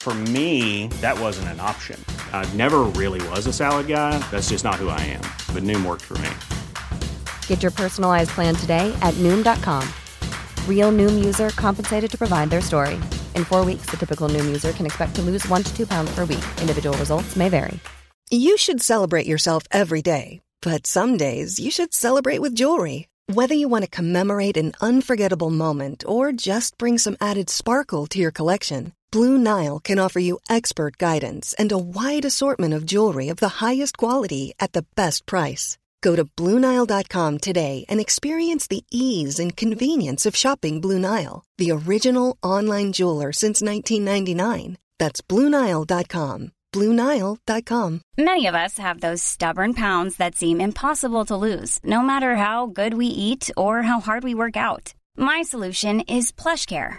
For me, that wasn't an option. I never really was a salad guy. That's just not who I am. But Noom worked for me. Get your personalized plan today at Noom.com. Real Noom user compensated to provide their story. In four weeks, the typical Noom user can expect to lose one to two pounds per week. Individual results may vary. You should celebrate yourself every day. But some days you should celebrate with jewelry. Whether you want to commemorate an unforgettable moment or just bring some added sparkle to your collection, Blue Nile can offer you expert guidance and a wide assortment of jewelry of the highest quality at the best price. Go to BlueNile.com today and experience the ease and convenience of shopping Blue Nile, the original online jeweler since 1999. That's BlueNile.com. BlueNile.com. Many of us have those stubborn pounds that seem impossible to lose, no matter how good we eat or how hard we work out. My solution is PlushCare.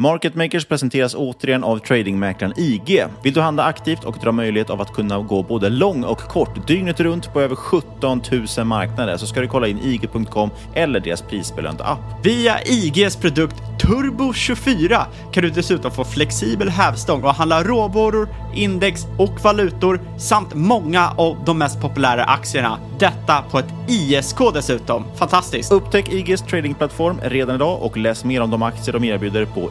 Market Makers presenteras återigen av tradingmäklaren IG. Vill du handla aktivt och dra möjlighet av att kunna gå både lång och kort dygnet runt på över 17 000 marknader så ska du kolla in IG.com eller deras prisbelönta app. Via IGs produkt Turbo 24 kan du dessutom få flexibel hävstång och handla råvaror, index och valutor samt många av de mest populära aktierna. Detta på ett ISK dessutom. Fantastiskt! Upptäck IGs tradingplattform redan idag och läs mer om de aktier de erbjuder på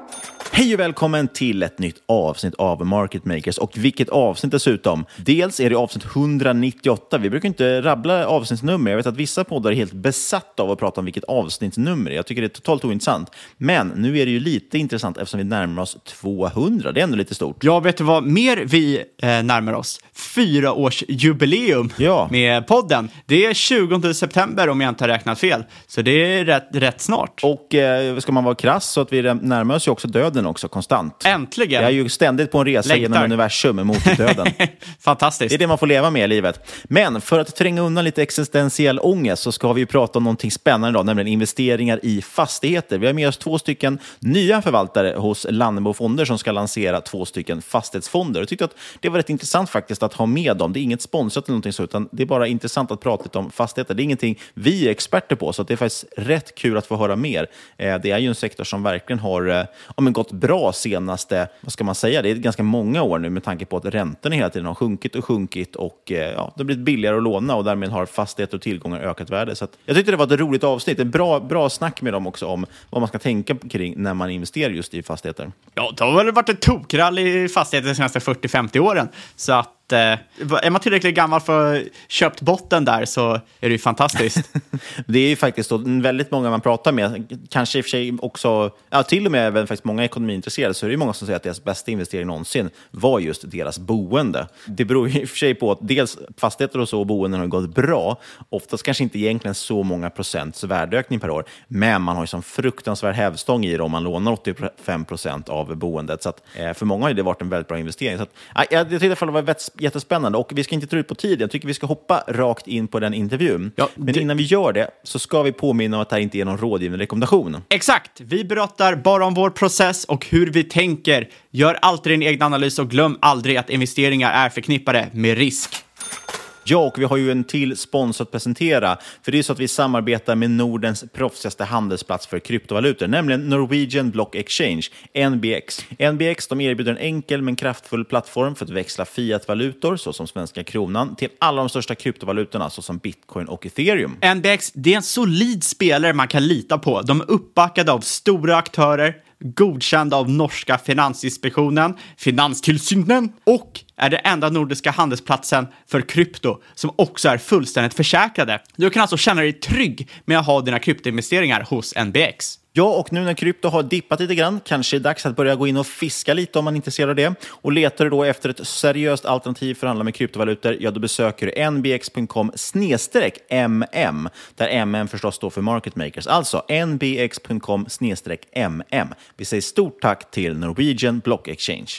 Hej och välkommen till ett nytt avsnitt av Market Makers. Och vilket avsnitt dessutom. Dels är det avsnitt 198. Vi brukar inte rabbla avsnittsnummer. Jag vet att vissa poddar är helt besatta av att prata om vilket avsnittsnummer. Jag tycker det är totalt ointressant. Men nu är det ju lite intressant eftersom vi närmar oss 200. Det är ändå lite stort. Ja, vet du vad mer vi eh, närmar oss? Fyraårsjubileum Ja. med podden. Det är 20 september om jag inte har räknat fel. Så det är rätt, rätt snart. Och eh, ska man vara krass så att vi närmar oss ju också döden också konstant. Äntligen! Jag är ju ständigt på en resa Längtar. genom universum mot döden. Fantastiskt. Det är det man får leva med i livet. Men för att tränga undan lite existentiell ångest så ska vi ju prata om någonting spännande idag, nämligen investeringar i fastigheter. Vi har med oss två stycken nya förvaltare hos Lannebo Fonder som ska lansera två stycken fastighetsfonder. Jag tyckte att det var rätt intressant faktiskt att ha med dem. Det är inget sponsrat eller någonting så, utan det är bara intressant att prata lite om fastigheter. Det är ingenting vi är experter på, så det är faktiskt rätt kul att få höra mer. Eh, Det är ju en sektor som verkligen har eh, ja, men gått bra senaste, vad ska man säga, det är ganska många år nu med tanke på att räntorna hela tiden har sjunkit och sjunkit och eh, ja, det har blivit billigare att låna och därmed har fastigheter och tillgångar ökat värde. Så att jag tyckte det var ett roligt avsnitt, En bra, bra snack med dem också om vad man ska tänka kring när man investerar just i fastigheter. Ja, det har väl varit ett tokrall i fastigheter de senaste 40-50 åren. Så att eh, är man tillräckligt gammal för att ha köpt botten där så är det ju fantastiskt. Det är ju faktiskt då, väldigt många man pratar med, kanske i och för sig också, ja, till och med även faktiskt många ekonomiintresserade, så är det ju många som säger att deras bästa investering någonsin var just deras boende. Det beror ju i och för sig på att dels fastigheter och så och boenden har gått bra, oftast kanske inte egentligen så många procents värdeökning per år, men man har ju som fruktansvärd hävstång i det om man lånar 85 procent av boendet. Så att, eh, för många har det varit en väldigt bra investering. Så att, jag tyckte i alla fall det var jättespännande och vi ska inte dra ut på tiden. Jag tycker vi ska hoppa rakt in på den intervjun. Men innan vi gör det så ska vi påminna om att det här inte är någon rådgivande rekommendation. Exakt! Vi berättar bara om vår process och hur vi tänker. Gör alltid din egen analys och glöm aldrig att investeringar är förknippade med risk. Ja, och vi har ju en till sponsor att presentera. För det är så att vi samarbetar med Nordens proffsigaste handelsplats för kryptovalutor, nämligen Norwegian Block Exchange, NBX. NBX de erbjuder en enkel men kraftfull plattform för att växla fiatvalutor, såsom svenska kronan, till alla de största kryptovalutorna, såsom bitcoin och ethereum. NBX, det är en solid spelare man kan lita på. De är uppbackade av stora aktörer, godkända av norska Finansinspektionen, Finanstillsynen och är den enda nordiska handelsplatsen för krypto som också är fullständigt försäkrade. Du kan alltså känna dig trygg med att ha dina kryptoinvesteringar hos NBX. Ja, och nu när krypto har dippat lite grann, kanske är det dags att börja gå in och fiska lite om man är intresserad av det. Och letar du då efter ett seriöst alternativ för att handla med kryptovalutor, ja då besöker du nbx.com mm, där mm förstås står för market makers. Alltså nbx.com mm. Vi säger stort tack till Norwegian Block Exchange.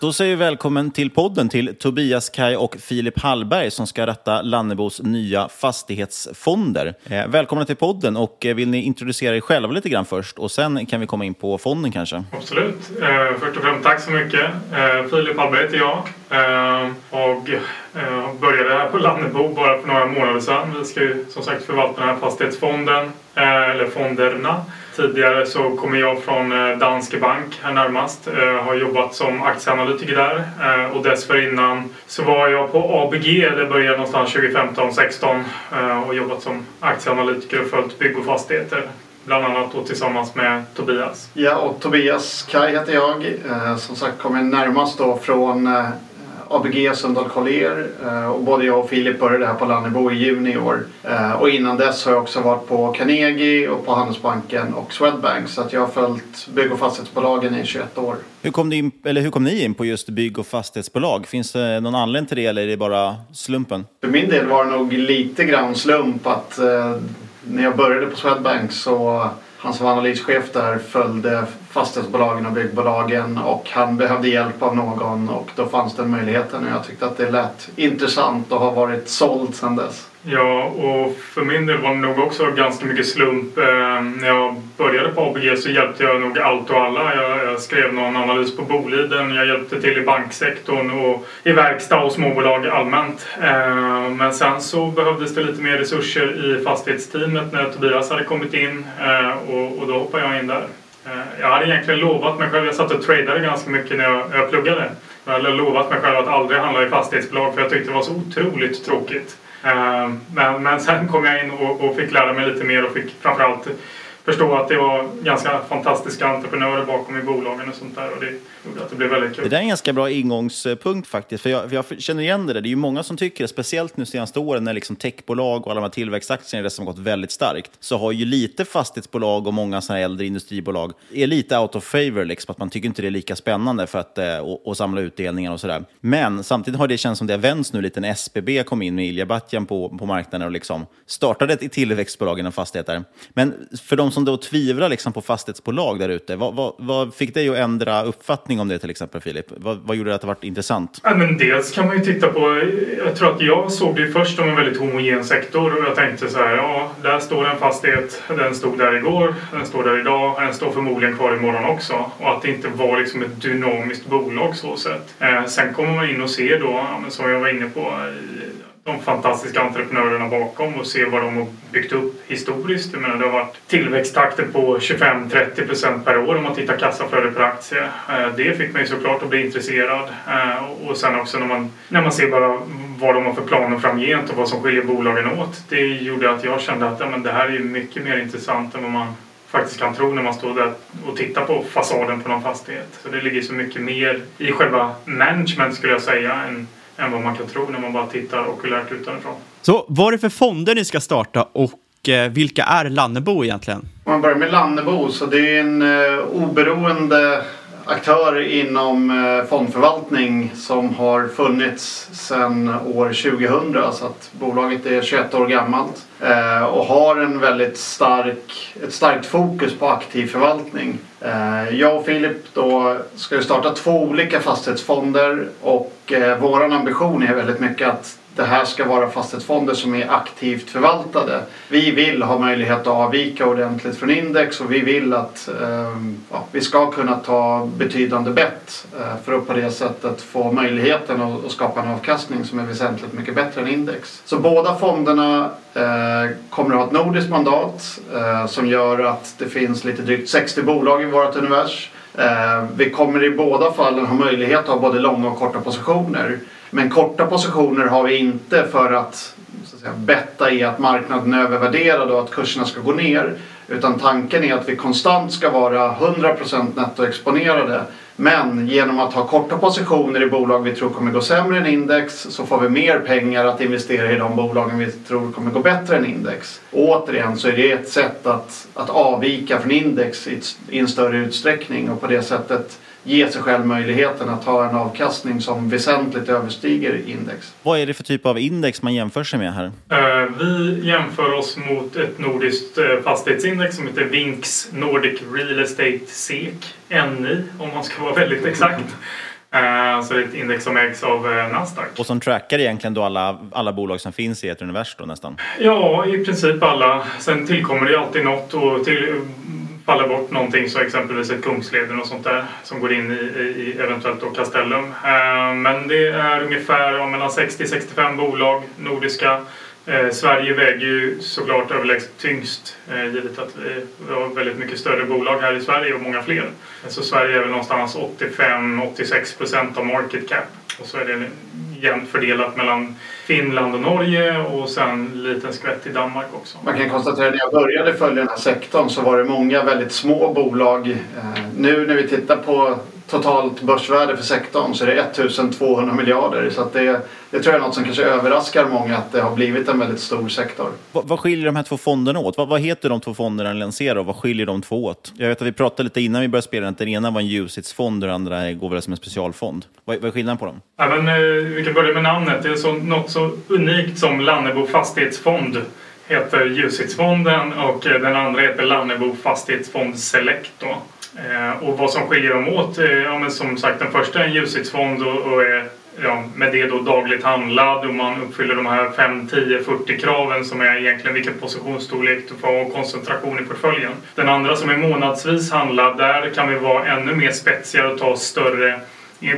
Då säger vi välkommen till podden till Tobias Kaj och Filip Hallberg som ska ratta Lannebos nya fastighetsfonder. Eh, välkomna till podden och eh, vill ni introducera er själva lite grann först och sen kan vi komma in på fonden kanske? Absolut. Eh, först och främst tack så mycket. Eh, Filip Hallberg heter jag eh, och eh, började här på Lannebo bara för några månader sedan. Vi ska ju som sagt förvalta den här fastighetsfonden, eh, eller fonderna. Tidigare så kommer jag från eh, Danske Bank här närmast. Jag har jobbat som aktieanalytiker där eh, och dessförinnan så var jag på ABG. Det började någonstans 2015-16 och jobbat som aktieanalytiker och följt bygg och fastigheter. Bland annat då tillsammans med Tobias. Ja, och Tobias Kaj heter jag. Som sagt kommer närmast då från ABG Sundahl Collier och både jag och Filip började här på Lannebo i juni i år. Och innan dess har jag också varit på Carnegie och på Handelsbanken och Swedbank så att jag har följt bygg och fastighetsbolagen i 21 år. Hur kom, in, eller hur kom ni in på just bygg och fastighetsbolag? Finns det någon anledning till det eller är det bara slumpen? För min del var det nog lite grann slump att eh, när jag började på Swedbank så han som var analyschef där följde fastighetsbolagen och byggbolagen och han behövde hjälp av någon och då fanns den möjligheten och jag tyckte att det lät intressant och har varit såld sedan dess. Ja, och för min del var det nog också ganska mycket slump. Eh, när jag började på ABG så hjälpte jag nog allt och alla. Jag, jag skrev någon analys på Boliden, jag hjälpte till i banksektorn och i verkstad och småbolag allmänt. Eh, men sen så behövdes det lite mer resurser i fastighetsteamet när Tobias hade kommit in eh, och, och då hoppade jag in där. Eh, jag hade egentligen lovat mig själv, jag satt och tradade ganska mycket när jag, jag pluggade. Jag hade lovat mig själv att aldrig handla i fastighetsbolag för jag tyckte det var så otroligt tråkigt. Eh, men, men sen kom jag in och, och fick lära mig lite mer och fick framförallt förstå att det var ganska fantastiska entreprenörer bakom i bolagen och sånt där. Och det gjorde att det blev väldigt kul. Det där är en ganska bra ingångspunkt faktiskt. För jag, för jag känner igen det där. Det är ju många som tycker det, speciellt nu senaste åren när liksom techbolag och alla de här tillväxtaktierna som gått väldigt starkt, så har ju lite fastighetsbolag och många sådana äldre industribolag är lite out of favor. Liksom, att man tycker inte det är lika spännande för att eh, och, och samla utdelningar och sådär. Men samtidigt har det känts som det har vänts nu lite när SBB kom in med Ilja Batjan på, på marknaden och liksom startade ett tillväxtbolag inom fastigheter. Men för de som då tvivlar liksom på fastighetsbolag där ute, vad, vad, vad, fick dig att ändra uppfattning om det till exempel Filip? Vad, vad gjorde det att det var intressant? Ja, men dels kan man ju titta på, jag tror att jag såg det först som en väldigt homogen sektor och jag tänkte så här, ja där står en fastighet, den stod där igår, den står där idag, den står förmodligen kvar imorgon också. Och att det inte var liksom ett dynamiskt bolag så sett. Eh, sen kommer man in och ser då, ja, men som jag var inne på, de fantastiska entreprenörerna bakom och se vad de har byggt upp historiskt. Jag menar, det har varit tillväxttakter på 25-30 procent per år om man tittar kassaflöde per aktie. Eh, det fick mig såklart att bli intresserad. Eh, och sen också när man, när man ser bara vad de har för planer framgent och vad som skiljer bolagen åt. Det gjorde att jag kände att ja, men det här är mycket mer intressant än vad man faktiskt kan tro när man står där och tittar på fasaden på någon fastighet. Så det ligger så mycket mer i själva management skulle jag säga än än vad man kan tro när man bara tittar okulärt utanifrån. Så vad är det för fonder ni ska starta och eh, vilka är Lannebo egentligen? Om man börjar med Lannebo så det är en eh, oberoende aktör inom eh, fondförvaltning som har funnits sedan år 2000 så att bolaget är 21 år gammalt eh, och har en väldigt stark, ett starkt fokus på aktiv förvaltning. Eh, jag och Filip då ska ju starta två olika fastighetsfonder och eh, vår ambition är väldigt mycket att det här ska vara fastighetsfonder som är aktivt förvaltade. Vi vill ha möjlighet att avvika ordentligt från index och vi vill att eh, ja, vi ska kunna ta betydande bett eh, för att på det sättet få möjligheten att, att, skapa en avkastning som är väsentligt mycket bättre än index. Så båda fonderna eh, kommer att ha ett nordiskt mandat eh, som gör att det finns lite drygt 60 bolag i vårt univers. Eh, vi kommer i båda fallen ha möjlighet att ha både långa och korta positioner. Men korta positioner har vi inte för att, så att säga, betta i att marknaden är övervärderad och att kurserna ska gå ner. Utan tanken är att vi konstant ska vara 100% nettoexponerade. Men genom att ha korta positioner i bolag vi tror kommer gå sämre än index så får vi mer pengar att investera i de bolagen vi tror kommer gå bättre än index. Och återigen så är det ett sätt att, att avvika från index i, i en större utsträckning och på det sättet ge sig själv möjligheten att ha en avkastning som väsentligt överstiger index. Vad är det för typ av index man jämför sig med här? Uh, vi jämför oss mot ett nordiskt uh, fastighetsindex som heter Vinx Nordic Real Estate SEK, NI om man ska vara väldigt exakt. Uh, så det är ett index som ägs av Nasdaq. Och som trackar egentligen då alla, alla bolag som finns i ett univers då nästan? Ja, i princip alla. Sen tillkommer det alltid något och till, falla bort någonting så exempelvis ett Kungsleden och sånt där som går in i, i eventuellt då Castellum. Eh, men det är ungefär ja, mellan 60-65 bolag nordiska. Eh, Sverige väger ju såklart överlägset tyngst eh, givet att vi har väldigt mycket större bolag här i Sverige och många fler. Så Sverige är väl någonstans 85-86 procent av market cap och så är det jämnt fördelat mellan Finland och Norge och sen en liten skvätt i Danmark också. Man kan konstatera att när jag började följa den här sektorn så var det många väldigt små bolag. Eh, nu när vi tittar på totalt börsvärde för sektorn så är det 1200 miljarder. Så att det, det tror jag är något som kanske överraskar många att det har blivit en väldigt stor sektor. Vad, vad skiljer de här två fonderna åt? Vad, vad heter de två fonderna ni lanserar och vad skiljer de två åt? Jag vet att vi pratade lite innan vi började spela att den ena var en UCITS-fond och den andra går väl som en specialfond. Vad, vad är skillnaden på dem? Ja, men, eh, vi kan börja med namnet. Det är så, något så unikt som Lannebo fastighetsfond heter UCITS-fonden och eh, den andra heter Lannebo fastighetsfond Select. Då. Eh, och vad som skiljer dem åt, eh, ja, men som sagt den första är en ljushetsfond och, och är ja, med det då dagligt handlad och man uppfyller de här 5, 10, 40 kraven som är egentligen vilken positionsstorlek du får och koncentration i portföljen. Den andra som är månadsvis handlad, där kan vi vara ännu mer spetsigare och ta större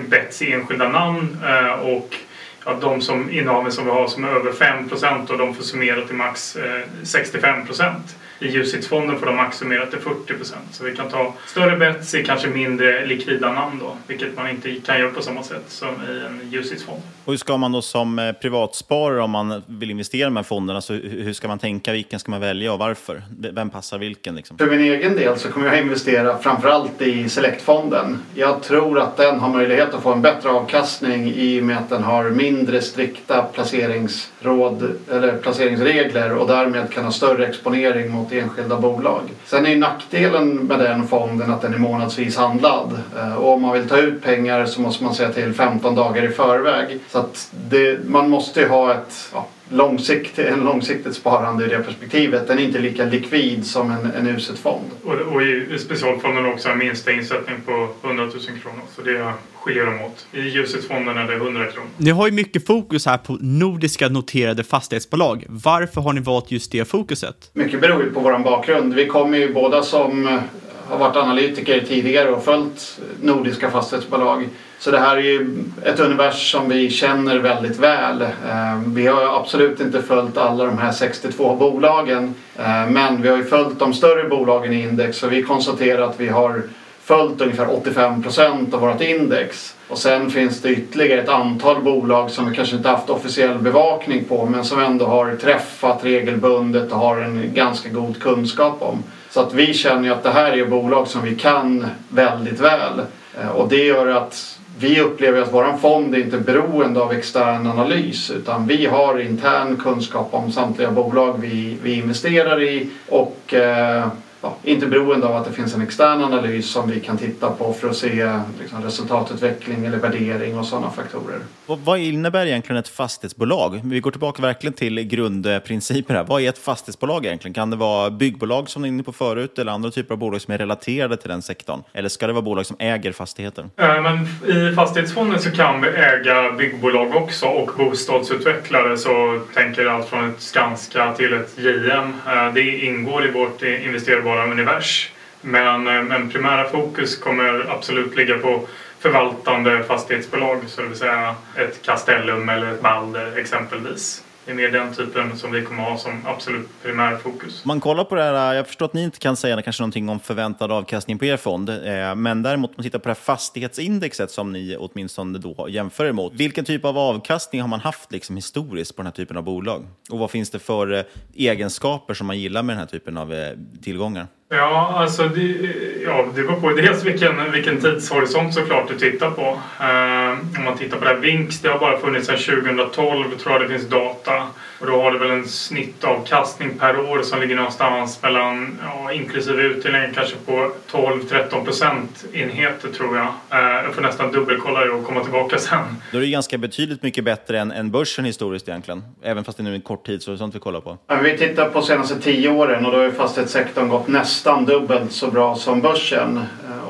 bets i enskilda namn eh, och ja, de som innehaven som vi har som är över 5% och de får summera till max 65% i UCITS-fonden får de maximera till 40% Så vi kan ta större bets i kanske mindre likvida namn då, vilket man inte kan göra på samma sätt som i en UCITS-fond. Och hur ska man då som eh, privatsparare, om man vill investera i de här fonderna, så hur ska man tänka? Vilken ska man välja och varför? Vem passar vilken? Liksom? För min egen del så kommer jag investera framförallt i Select-fonden. Jag tror att den har möjlighet att få en bättre avkastning i och med att den har mindre mindre strikta placeringsråd eller placeringsregler och därmed kan ha större exponering mot enskilda bolag. Sen är nackdelen med den fonden att den är månadsvis handlad. Eh, och om man vill ta ut pengar så måste man säga till 15 dagar i förväg. Så att det, man måste ha ett ja, långsikt, en långsiktigt sparande i det perspektivet. Den är inte lika likvid som en, en UCIT-fond. Och, och i specialfonden också en minsta insättning på 100 000 kronor. Så det skiljer de åt. I UCIT-fonden är det 100 kronor. Ni har ju mycket fokus här på nordiska noterade fastighetsbolag. Varför har ni valt just det fokuset? Mycket beror ju på vår bakgrund. Vi kommer ju båda som har varit analytiker tidigare och följt nordiska fastighetsbolag. Så det här är ju ett universum som vi känner väldigt väl. Eh, vi har absolut inte följt alla de här 62 bolagen. Eh, men vi har ju följt de större bolagen i index och vi konstaterar att vi har följt ungefär 85 procent av vårt index. Och sen finns det ytterligare ett antal bolag som vi kanske inte haft officiell bevakning på men som ändå har träffat regelbundet och har en ganska god kunskap om. Så att vi känner ju att det här är bolag som vi kan väldigt väl. Eh, och det gör att vi upplever att vår fond är inte beroende av extern analys utan vi har intern kunskap om samtliga bolag vi, vi investerar i och eh, ja, inte beroende av att det finns en extern analys som vi kan titta på för att se liksom, resultatutveckling eller värdering och sådana faktorer. Och vad innebär egentligen ett fastighetsbolag? Vi går tillbaka verkligen till grundprinciper här. Vad är ett fastighetsbolag egentligen? Kan det vara byggbolag som ni är inne på förut eller andra typer av bolag som är relaterade till den sektorn? Eller ska det vara bolag som äger fastigheter? Eh, Men i fastighetsfonden så kan vi äga byggbolag också och bostadsutvecklare så tänker allt från ett Skanska till ett JM. Eh, Det ingår i vårt våra univers. Men, eh, men primära fokus kommer absolut ligga på förvaltande fastighetsbolag, så det vill säga ett Castellum eller ett Balder eh, exempelvis. Det är mer den typen som vi kommer ha som absolut primärfokus. fokus. man kollar på det här, jag förstår att ni inte kan säga kanske någonting om förväntad avkastning på er fond, eh, men däremot om man tittar på det här fastighetsindexet som ni åtminstone då jämför emot. Vilken typ av avkastning har man haft liksom historiskt på den här typen av bolag? Och vad finns det för eh, egenskaper som man gillar med den här typen av eh, tillgångar? Ja, alltså det, ja, det beror på dels vilken, vilken tidshorisont såklart du tittar på. Eh, om man tittar på det här Vinx, det har bara funnits sedan 2012 tror jag det finns data. Och då har det väl en snittavkastning per år som ligger någonstans mellan, ja, inklusive utdelningen, kanske på 12-13 procentenheter tror jag. Eh, jag får nästan dubbelkolla det och komma tillbaka sen. Då är det ganska betydligt mycket bättre än, än börsen historiskt egentligen. Även fast det nu är en kort tidshorisont vi kollar på. Vi tittar på senaste tio åren och då har ju fastighetssektorn gått nästan dubbelt så bra som börsen.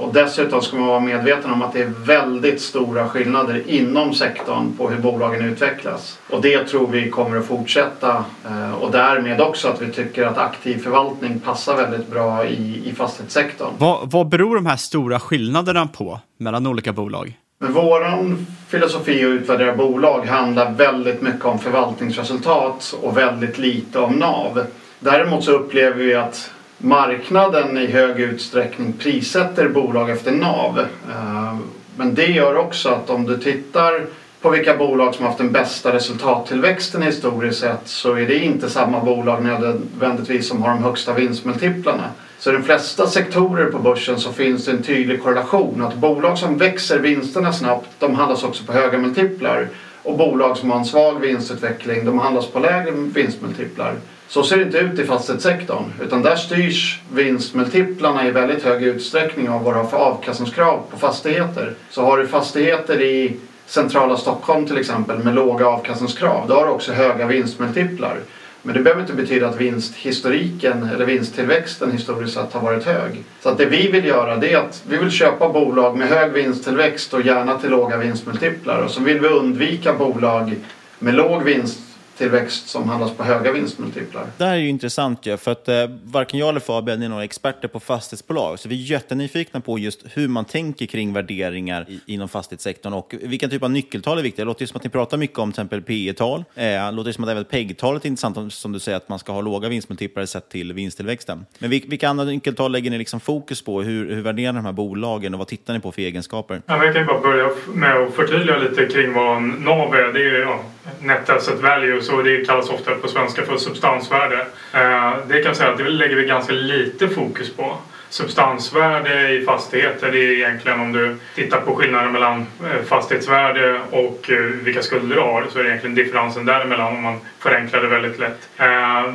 Och dessutom ska man vara medveten om att det är väldigt stora skillnader inom sektorn på hur bolagen utvecklas. Och det tror vi kommer att fortsätta eh, och därmed också att vi tycker att aktiv förvaltning passar väldigt bra i, i fastighetssektorn. Vad, vad beror de här stora skillnaderna på mellan olika bolag? Våran filosofi att utvärdera bolag handlar väldigt mycket om förvaltningsresultat och väldigt lite om NAV. Däremot så upplever vi att marknaden i hög utsträckning prissätter bolag efter NAV. Eh, men det gör också att om du tittar på vilka bolag som haft den bästa resultattillväxten historiskt sett så är det inte samma bolag nödvändigtvis som har de högsta vinstmultiplarna. Så i de flesta sektorer på börsen så finns det en tydlig korrelation att bolag som växer vinsterna snabbt de handlas också på höga multiplar och bolag som har en svag vinstutveckling de handlas på lägre vinstmultiplar. Så ser det inte ut i fastighetssektorn utan där styrs vinstmultiplarna i väldigt hög utsträckning av vad du har för avkastningskrav på fastigheter. Så har du fastigheter i centrala Stockholm till exempel med låga avkastningskrav då har du också höga vinstmultiplar. Men det behöver inte betyda att vinsthistoriken eller vinsttillväxten historiskt sett har varit hög. Så att det vi vill göra det är att vi vill köpa bolag med hög vinsttillväxt och gärna till låga vinstmultiplar. Och så vill vi undvika bolag med låg vinst vinsttillväxt som handlas på höga vinstmultiplar. Det här är ju intressant ju, för att eh, varken jag eller Fabian är några experter på fastighetsbolag. Så vi är jättenyfikna på just hur man tänker kring värderingar i, inom fastighetssektorn och vilken typ av nyckeltal är viktiga. Det låter ju som att ni pratar mycket om till exempel P tal Eh, det låter ju som att även PEG-talet är intressant om- som du säger att man ska ha låga vinstmultiplar sett till vinsttillväxten. Men vil- vilka andra nyckeltal lägger ni liksom fokus på? Hur, hur värderar ni de här bolagen och vad tittar ni på för egenskaper? Ja, jag kan bara börja med att förtydliga lite kring vad NAV är. Det är ja, Net Asset Value, så det kallas ofta på svenska för substansvärde. Eh, det kan jag säga att det lägger vi ganska lite fokus på. Substansvärde i fastigheter det är egentligen om du tittar på skillnaden mellan eh, fastighetsvärde och eh, vilka skulder du har så är det egentligen differensen däremellan om man förenklar det väldigt lätt.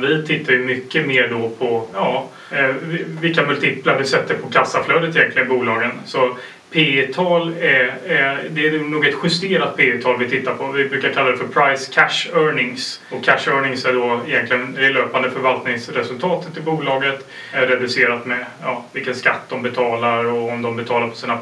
Vi tittar ju mycket mer då på ja, vilka multiplar vi sätter på kassaflödet egentligen i bolagen. Så P tal är, är, det är nog ett justerat P tal vi tittar på. Vi brukar kalla det för price cash earnings. Och cash earnings är då egentligen det löpande förvaltningsresultatet i bolaget reducerat med ja, vilken skatt de betalar och om de betalar på sina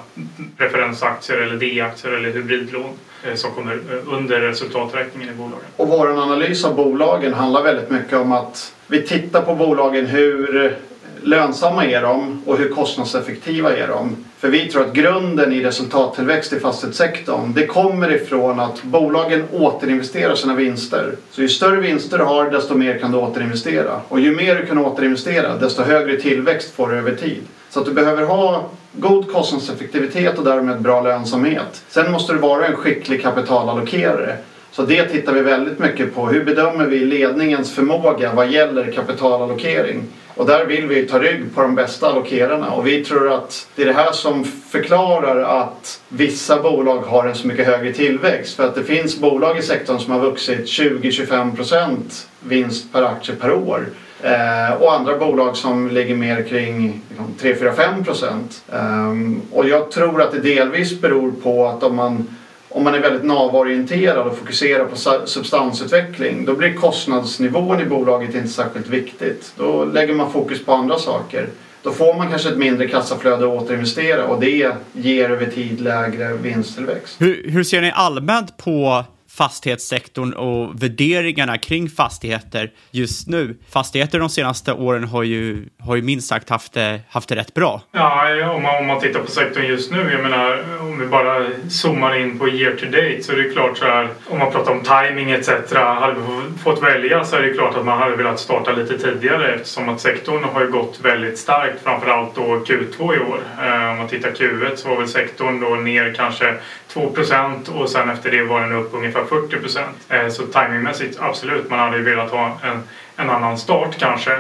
preferensaktier eller D-aktier eller hybridlån eh, som kommer eh, under resultaträkningen i bolagen. Och vår analys av bolagen handlar väldigt mycket om att vi tittar på bolagen hur lönsamma är de och hur kostnadseffektiva är de. För vi tror att grunden i resultattillväxt i fastighetssektorn det kommer ifrån att bolagen återinvesterar sina vinster. Så ju större vinster du har desto mer kan du återinvestera. Och ju mer du kan återinvestera desto högre tillväxt får du över tid. Så att du behöver ha god kostnadseffektivitet och därmed bra lönsamhet. Sen måste du vara en skicklig kapitalallokerare. Så det tittar vi väldigt mycket på. Hur bedömer vi ledningens förmåga vad gäller kapitalallokering? Och där vill vi ta rygg på de bästa allokerarna och vi tror att det är det här som förklarar att vissa bolag har en så mycket högre tillväxt. För att det finns bolag i sektorn som har vuxit 20-25% vinst per aktie per år. Eh, och andra bolag som ligger mer kring liksom, 3-4-5 procent. Um, och jag tror att det delvis beror på att om man om man är väldigt navorienterad och fokuserar på substansutveckling då blir kostnadsnivån i bolaget inte särskilt viktigt. Då lägger man fokus på andra saker. Då får man kanske ett mindre kassaflöde att återinvestera och det ger över tid lägre vinsttillväxt. Hur, hur ser ni allmänt på fastighetssektorn och värderingarna kring fastigheter just nu. Fastigheter de senaste åren har ju, har ju minst sagt haft det, haft det rätt bra. Ja, om man, om man tittar på sektorn just nu, jag menar om vi bara zoomar in på year to date så är det klart så här, om man pratar om timing etc. Hade vi fått välja så är det klart att man hade velat starta lite tidigare eftersom att sektorn har ju gått väldigt starkt, framförallt då Q2 i år. Eh, om man tittar Q1 så var väl sektorn då ner kanske 2% och sen efter det var den upp ungefär 40 eh, Så timingmässigt absolut, man hade ju velat ha en, en annan start kanske.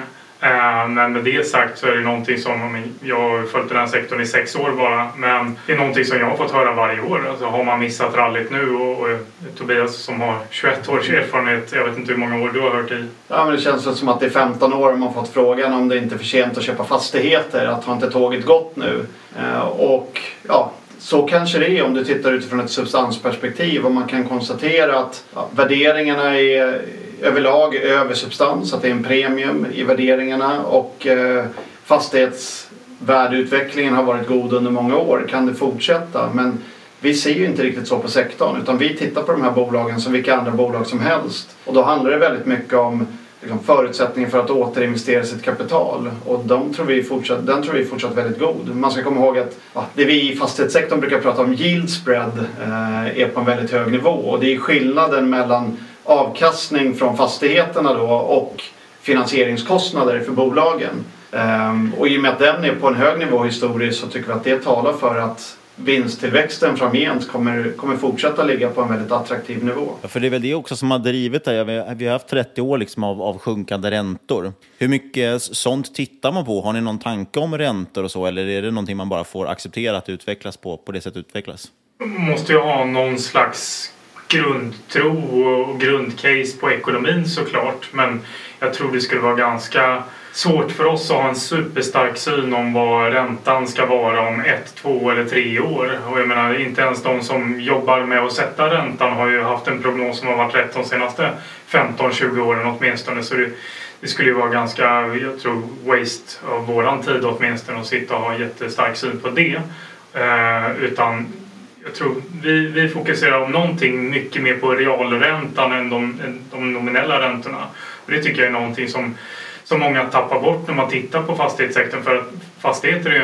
Eh, men med det sagt så är det någonting som, jag har följt den här sektorn i sex år bara, men det är någonting som jag har fått höra varje år. Alltså har man missat rallyt nu och, och Tobias som har 21 års erfarenhet, jag vet inte hur många år du har hört i? Ja men det känns som att det är 15 år man fått frågan om det inte är för sent att köpa fastigheter, att har inte tåget gått nu? Eh, och ja, så kanske det är om du tittar utifrån ett substansperspektiv och man kan konstatera att ja, värderingarna är överlag över substans, att det är en premium i värderingarna och eh, fastighetsvärdeutvecklingen har varit god under många år. Kan det fortsätta? Men vi ser ju inte riktigt så på sektorn utan vi tittar på de här bolagen som vilka andra bolag som helst och då handlar det väldigt mycket om liksom, förutsättningen för att återinvestera sitt kapital. Och de tror vi fortsatt, den tror vi är fortsatt väldigt god. Man ska komma ihåg att ja, det vi i fastighetssektorn brukar prata om yield spread eh, är på en väldigt hög nivå. Och det är skillnaden mellan avkastning från fastigheterna då och finansieringskostnader för bolagen. Ehm, och i och med att den är på en hög nivå historiskt så tycker vi att det talar för att vinsttillväxten framgent kommer, kommer fortsätta ligga på en väldigt attraktiv nivå. Ja, för det är väl det också som har drivit det. Vi har haft 30 år liksom av, av sjunkande räntor. Hur mycket sånt tittar man på? Har ni någon tanke om räntor och så? Eller är det någonting man bara får acceptera att utvecklas på, på det sättet utvecklas? måste ju ha någon slags grundtro och grundcase på ekonomin såklart. Men jag tror det skulle vara ganska svårt för oss att ha en superstark syn om vad räntan ska vara om ett, två eller tre år. Och jag menar, inte ens de som jobbar med att sätta räntan har ju haft en prognos som har varit rätt de senaste 15-20 åren åtminstone. Så det, det skulle ju vara ganska, jag tror, waste av våran tid åtminstone att sitta och ha jättestark syn på det. Eh, utan jag tror vi, vi fokuserar om någonting mycket mer på realräntan än de, än de nominella räntorna. Och det tycker jag är någonting som som många tappar bort när man tittar på fastighetssektorn för att fastigheter är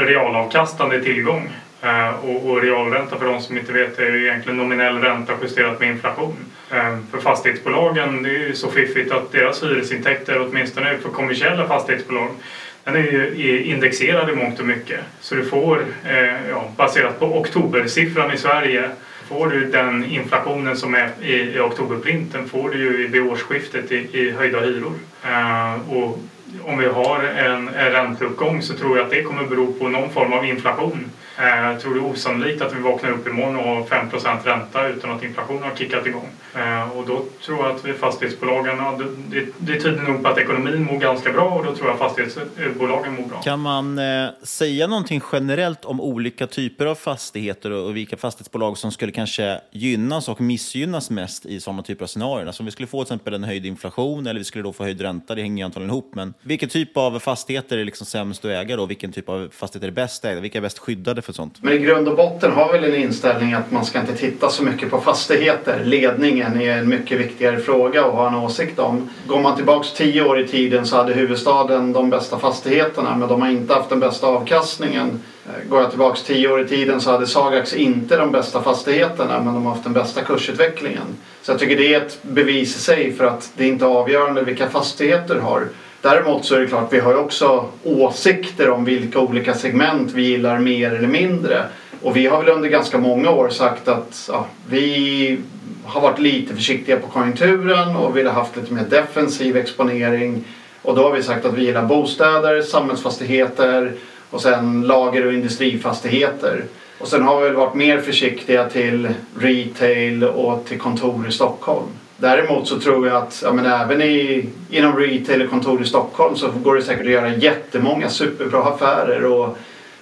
en realavkastande tillgång. Eh, och, och realränta för de som inte vet är ju egentligen nominell ränta justerat med inflation. Eh, för fastighetsbolagen det är ju så fiffigt att deras hyresintäkter, åtminstone för kommersiella fastighetsbolag, den är ju indexerad i mångt och mycket. Så du får, eh, ja, baserat på oktobersiffran i Sverige, får du den inflationen som är i, i oktoberprinten får du ju vid årsskiftet i, i höjda hyror. Uh, och om vi har en, en ränteuppgång så tror jag att det kommer bero på någon form av inflation. Eh, jag tror det är osannolikt att vi vaknar upp imorgon och har 5% ränta utan att inflationen har kickat igång. Eh, och då tror jag att fastighetsbolagen, det, det tyder nog på att ekonomin mår ganska bra och då tror jag fastighetsbolagen mår bra. Kan man eh, säga någonting generellt om olika typer av fastigheter och vilka fastighetsbolag som skulle kanske gynnas och missgynnas mest i sådana typer av scenarier? Alltså om vi skulle få till exempel en höjd inflation eller vi skulle då få höjd ränta, det hänger ju antagligen ihop, men vilken typ av fastigheter är liksom sämst att äga då? Vilken typ av fastigheter är bäst ägda? Vilka är bäst skyddade för sånt? Men i grund och botten har väl en inställning att man ska inte titta så mycket på fastigheter. Ledningen är en mycket viktigare fråga att ha en åsikt om. Går man tillbaks tio år i tiden så hade huvudstaden de bästa fastigheterna men de har inte haft den bästa avkastningen. Eh, går jag tillbaks tio år i tiden så hade Sagax inte de bästa fastigheterna men de har haft den bästa kursutvecklingen. Så jag tycker det är ett bevis i sig för att det inte är avgörande vilka fastigheter du har. Däremot så är det klart, vi har också åsikter om vilka olika segment vi gillar mer eller mindre. Och vi har väl under ganska många år sagt att ja, vi har varit lite försiktiga på konjunkturen och vill ha haft lite mer defensiv exponering. Och då har vi sagt att vi gillar bostäder, samhällsfastigheter och sen lager och industrifastigheter. Och sen har vi varit mer försiktiga till retail och till kontor i Stockholm. Däremot så tror jag att ja, men även i, inom retail och kontor i Stockholm så går det säkert att göra jättemånga superbra affärer. Och,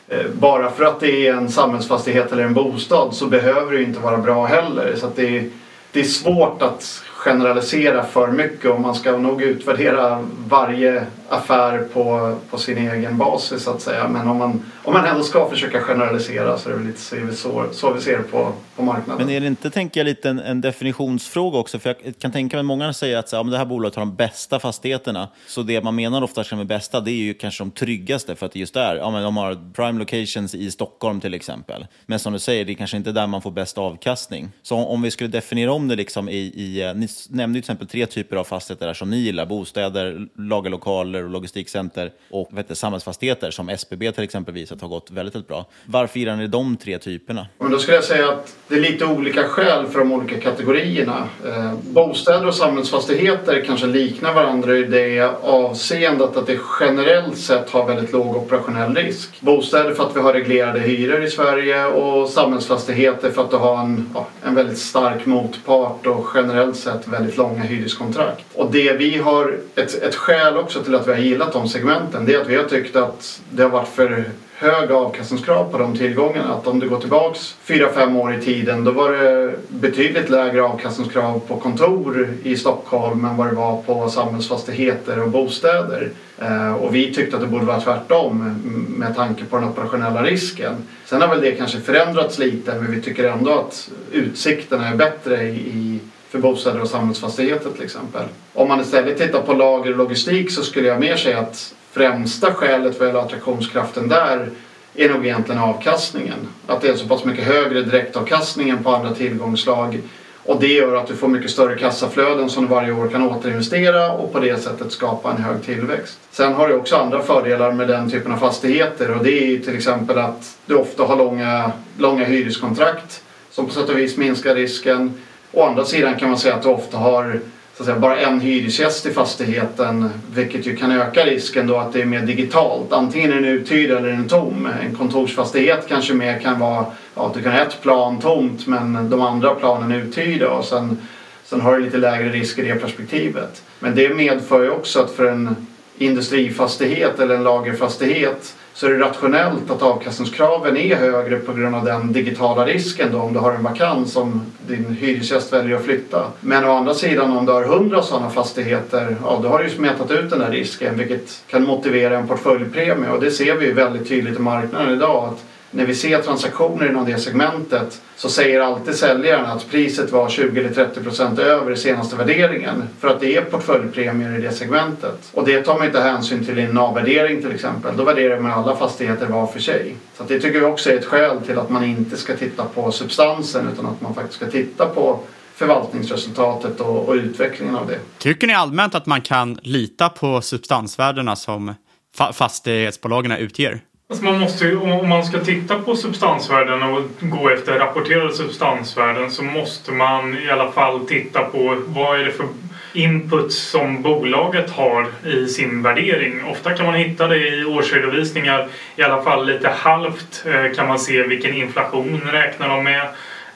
eh, bara för att det är en samhällsfastighet eller en bostad så behöver det ju inte vara bra heller. Så att det, det är svårt att generalisera för mycket och man ska nog utvärdera varje affär på, på sin egen basis så att säga. Men om man, om man ändå ska försöka generalisera så är det väl lite så, så vi ser på, på marknaden. Men är det inte, tänker jag, lite en, en definitionsfråga också? För jag kan tänka mig många säger att så, ja, men det här bolaget har de bästa fastigheterna. Så det man menar ofta med bästa, det är ju kanske de tryggaste för att det just är, ja, men de har prime locations i Stockholm till exempel. Men som du säger, det är kanske inte där man får bäst avkastning. Så om, om vi skulle definiera om det liksom i, i eh, ni nämnde ju till exempel tre typer av fastigheter där som ni gillar, bostäder, lagerlokaler och logistikcenter och vet du, samhällsfastigheter som SBB till exempel visat har gått väldigt, väldigt bra. Varför gillar ni de tre typerna? Men då skulle jag säga att det är lite olika skäl för de olika kategorierna. Eh, bostäder och samhällsfastigheter kanske liknar varandra i det avseendet att det generellt sett har väldigt låg operationell risk. Bostäder för att vi har reglerade hyror i Sverige och samhällsfastigheter för att du har en, ja, en väldigt stark motpart och generellt sett väldigt långa hyreskontrakt. Och det vi har, ett, ett skäl också till att vi har gillat de segmenten, det är att vi har tyckt att det har varit för höga avkastningskrav på de tillgångarna. Att om du går tillbaks 4-5 år i tiden då var det betydligt lägre avkastningskrav på kontor i Stockholm än vad det var på samhällsfastigheter och bostäder. Eh, och vi tyckte att det borde vara tvärtom med tanke på den operationella risken. Sen har väl det kanske förändrats lite men vi tycker ändå att utsikterna är bättre i för bostäder och samhällsfastigheter till exempel. Om man istället tittar på lager och logistik så skulle jag mer säga att främsta skälet för attraktionskraften där är nog egentligen avkastningen. Att det är så pass mycket högre direktavkastning än på andra tillgångslag och det gör att du får mycket större kassaflöden som du varje år kan återinvestera och på det sättet skapa en hög tillväxt. Sen har du också andra fördelar med den typen av fastigheter och det är till exempel att du ofta har långa, långa hyreskontrakt som på sätt och vis minskar risken. Å andra sidan kan man säga att du ofta har så att säga, bara en hyresgäst i fastigheten vilket ju kan öka risken då att det är mer digitalt. Antingen är den uthyrd eller är den tom. En kontorsfastighet kanske mer kan vara ja, att du kan ha ett plan tomt men de andra planen är uthyrda och sen, sen har du lite lägre risk i det perspektivet. Men det medför ju också att för en industrifastighet eller en lagerfastighet så är det rationellt att avkastningskraven är högre på grund av den digitala risken då om du har en vakans som din hyresgäst väljer att flytta. Men å andra sidan om du har hundra sådana fastigheter, ja då har du ju smetat ut den där risken vilket kan motivera en portföljpremie och det ser vi ju väldigt tydligt i marknaden idag att när vi ser transaktioner inom det segmentet så säger alltid säljaren att priset var 20 eller 30 procent över senaste värderingen för att det är portföljpremier i det segmentet. Och det tar man inte hänsyn till i en avvärdering till exempel. Då värderar man alla fastigheter var för sig. Så det tycker vi också är ett skäl till att man inte ska titta på substansen utan att man faktiskt ska titta på förvaltningsresultatet och, och utvecklingen av det. Tycker ni allmänt att man kan lita på substansvärdena som fa fastighetsbolagen utger? Alltså man måste ju, om man ska titta på substansvärden och gå efter rapporterade substansvärden så måste man i alla fall titta på vad är det för input som bolaget har i sin värdering. Ofta kan man hitta det i årsredovisningar, i alla fall lite halvt eh, kan man se vilken inflation räknar de med,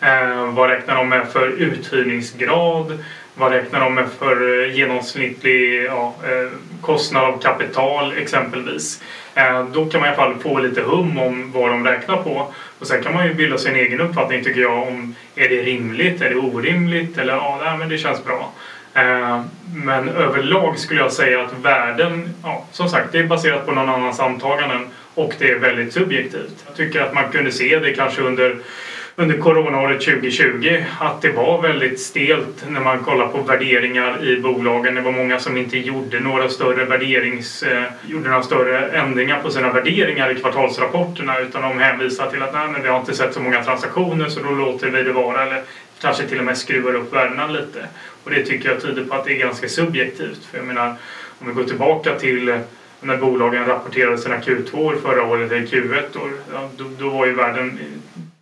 eh, vad räknar de med för uthyrningsgrad, vad räknar de med för eh, genomsnittlig ja, kostnad av kapital exempelvis. Eh, då kan man i alla fall få lite hum om vad de räknar på. Och sen kan man ju bilda sig en egen uppfattning tycker jag om är det rimligt, är det orimligt eller ja, nej, men det känns bra. Eh, men överlag skulle jag säga att värden, ja, som sagt, det är baserat på någon annans antaganden och det är väldigt subjektivt. Jag tycker att man kunde se det kanske under under coronaåret 2020 att det var väldigt stelt när man kollar på värderingar i bolagen. Det var många som inte gjorde några större värderings, eh, gjorde några större ändringar på sina värderingar i kvartalsrapporterna utan de hänvisade till att nej, men vi har inte sett så många transaktioner så då låter vi det vara eller kanske till och med skruvar upp värdena lite. Och det tycker jag tyder på att det är ganska subjektivt. För jag menar, om vi går tillbaka till eh, när bolagen rapporterade sina Q2 förra året, eller Q1, då, då, då var ju världen